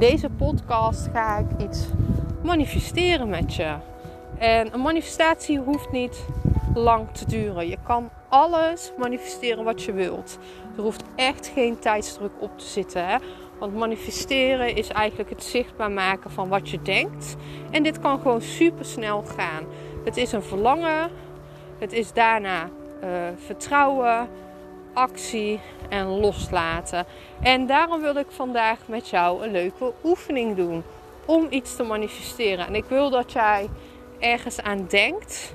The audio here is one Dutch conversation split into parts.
Deze podcast ga ik iets manifesteren met je. En een manifestatie hoeft niet lang te duren. Je kan alles manifesteren wat je wilt. Er hoeft echt geen tijdsdruk op te zitten. Hè? Want manifesteren is eigenlijk het zichtbaar maken van wat je denkt. En dit kan gewoon super snel gaan. Het is een verlangen. Het is daarna uh, vertrouwen, actie en loslaten. En daarom wil ik vandaag met jou een leuke oefening doen om iets te manifesteren. En ik wil dat jij ergens aan denkt.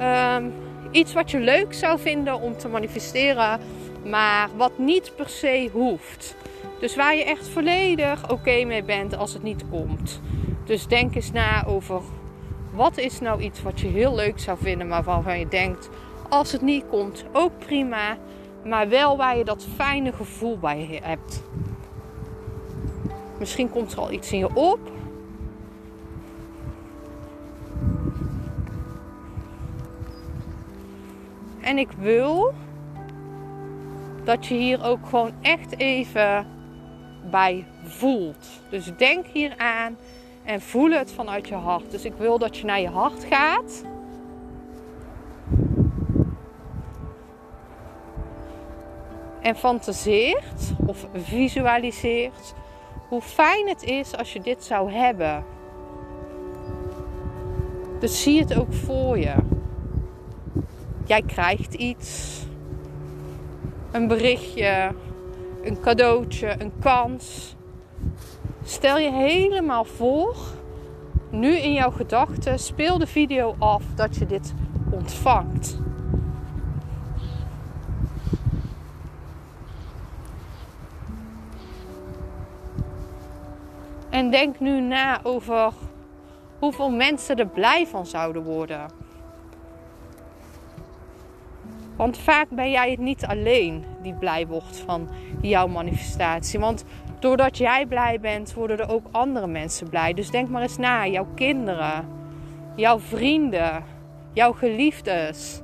Um, iets wat je leuk zou vinden om te manifesteren, maar wat niet per se hoeft. Dus waar je echt volledig oké mee bent als het niet komt. Dus denk eens na over wat is nou iets wat je heel leuk zou vinden, maar waarvan je denkt als het niet komt ook prima, maar wel waar je dat fijne gevoel bij hebt. Misschien komt er al iets in je op. En ik wil dat je hier ook gewoon echt even bij voelt. Dus denk hier aan en voel het vanuit je hart. Dus ik wil dat je naar je hart gaat. En fantaseert of visualiseert hoe fijn het is als je dit zou hebben. Dus zie het ook voor je. Jij krijgt iets. Een berichtje, een cadeautje, een kans. Stel je helemaal voor, nu in jouw gedachten, speel de video af dat je dit ontvangt. En denk nu na over hoeveel mensen er blij van zouden worden. Want vaak ben jij het niet alleen die blij wordt van jouw manifestatie. Want doordat jij blij bent, worden er ook andere mensen blij. Dus denk maar eens na, jouw kinderen, jouw vrienden, jouw geliefdes.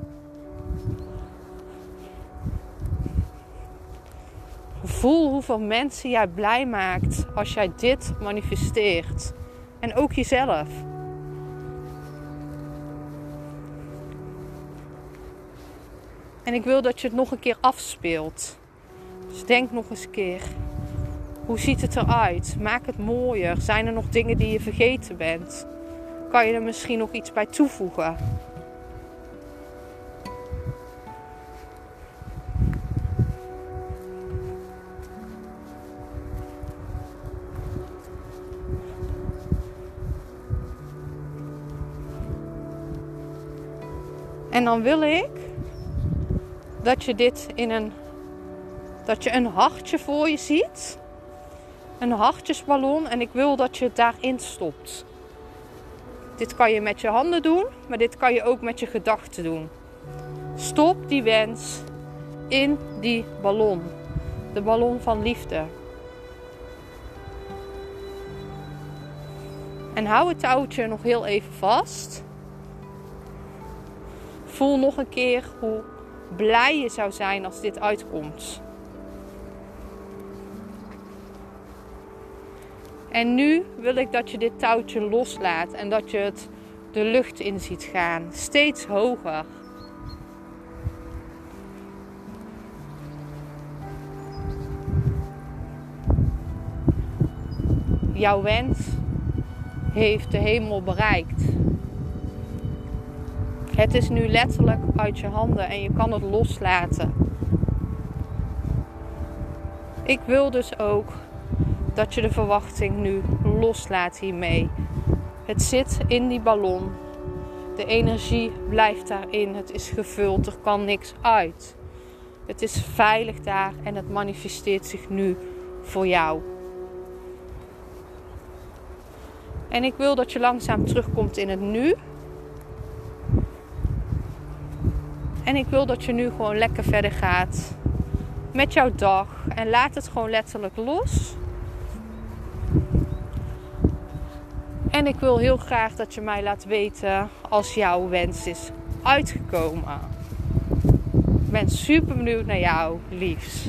Voel hoeveel mensen jij blij maakt als jij dit manifesteert. En ook jezelf. En ik wil dat je het nog een keer afspeelt. Dus denk nog eens een keer. Hoe ziet het eruit? Maak het mooier. Zijn er nog dingen die je vergeten bent? Kan je er misschien nog iets bij toevoegen? En dan wil ik dat je dit in een. dat je een hartje voor je ziet. Een hartjesballon en ik wil dat je het daarin stopt. Dit kan je met je handen doen, maar dit kan je ook met je gedachten doen. Stop die wens in die ballon. De ballon van liefde. En hou het touwtje nog heel even vast. Voel nog een keer hoe blij je zou zijn als dit uitkomt. En nu wil ik dat je dit touwtje loslaat en dat je het de lucht in ziet gaan, steeds hoger. Jouw wens heeft de hemel bereikt. Het is nu letterlijk uit je handen en je kan het loslaten. Ik wil dus ook dat je de verwachting nu loslaat hiermee. Het zit in die ballon. De energie blijft daarin. Het is gevuld. Er kan niks uit. Het is veilig daar en het manifesteert zich nu voor jou. En ik wil dat je langzaam terugkomt in het nu. En ik wil dat je nu gewoon lekker verder gaat met jouw dag. En laat het gewoon letterlijk los. En ik wil heel graag dat je mij laat weten als jouw wens is uitgekomen. Ik ben super benieuwd naar jou, liefs.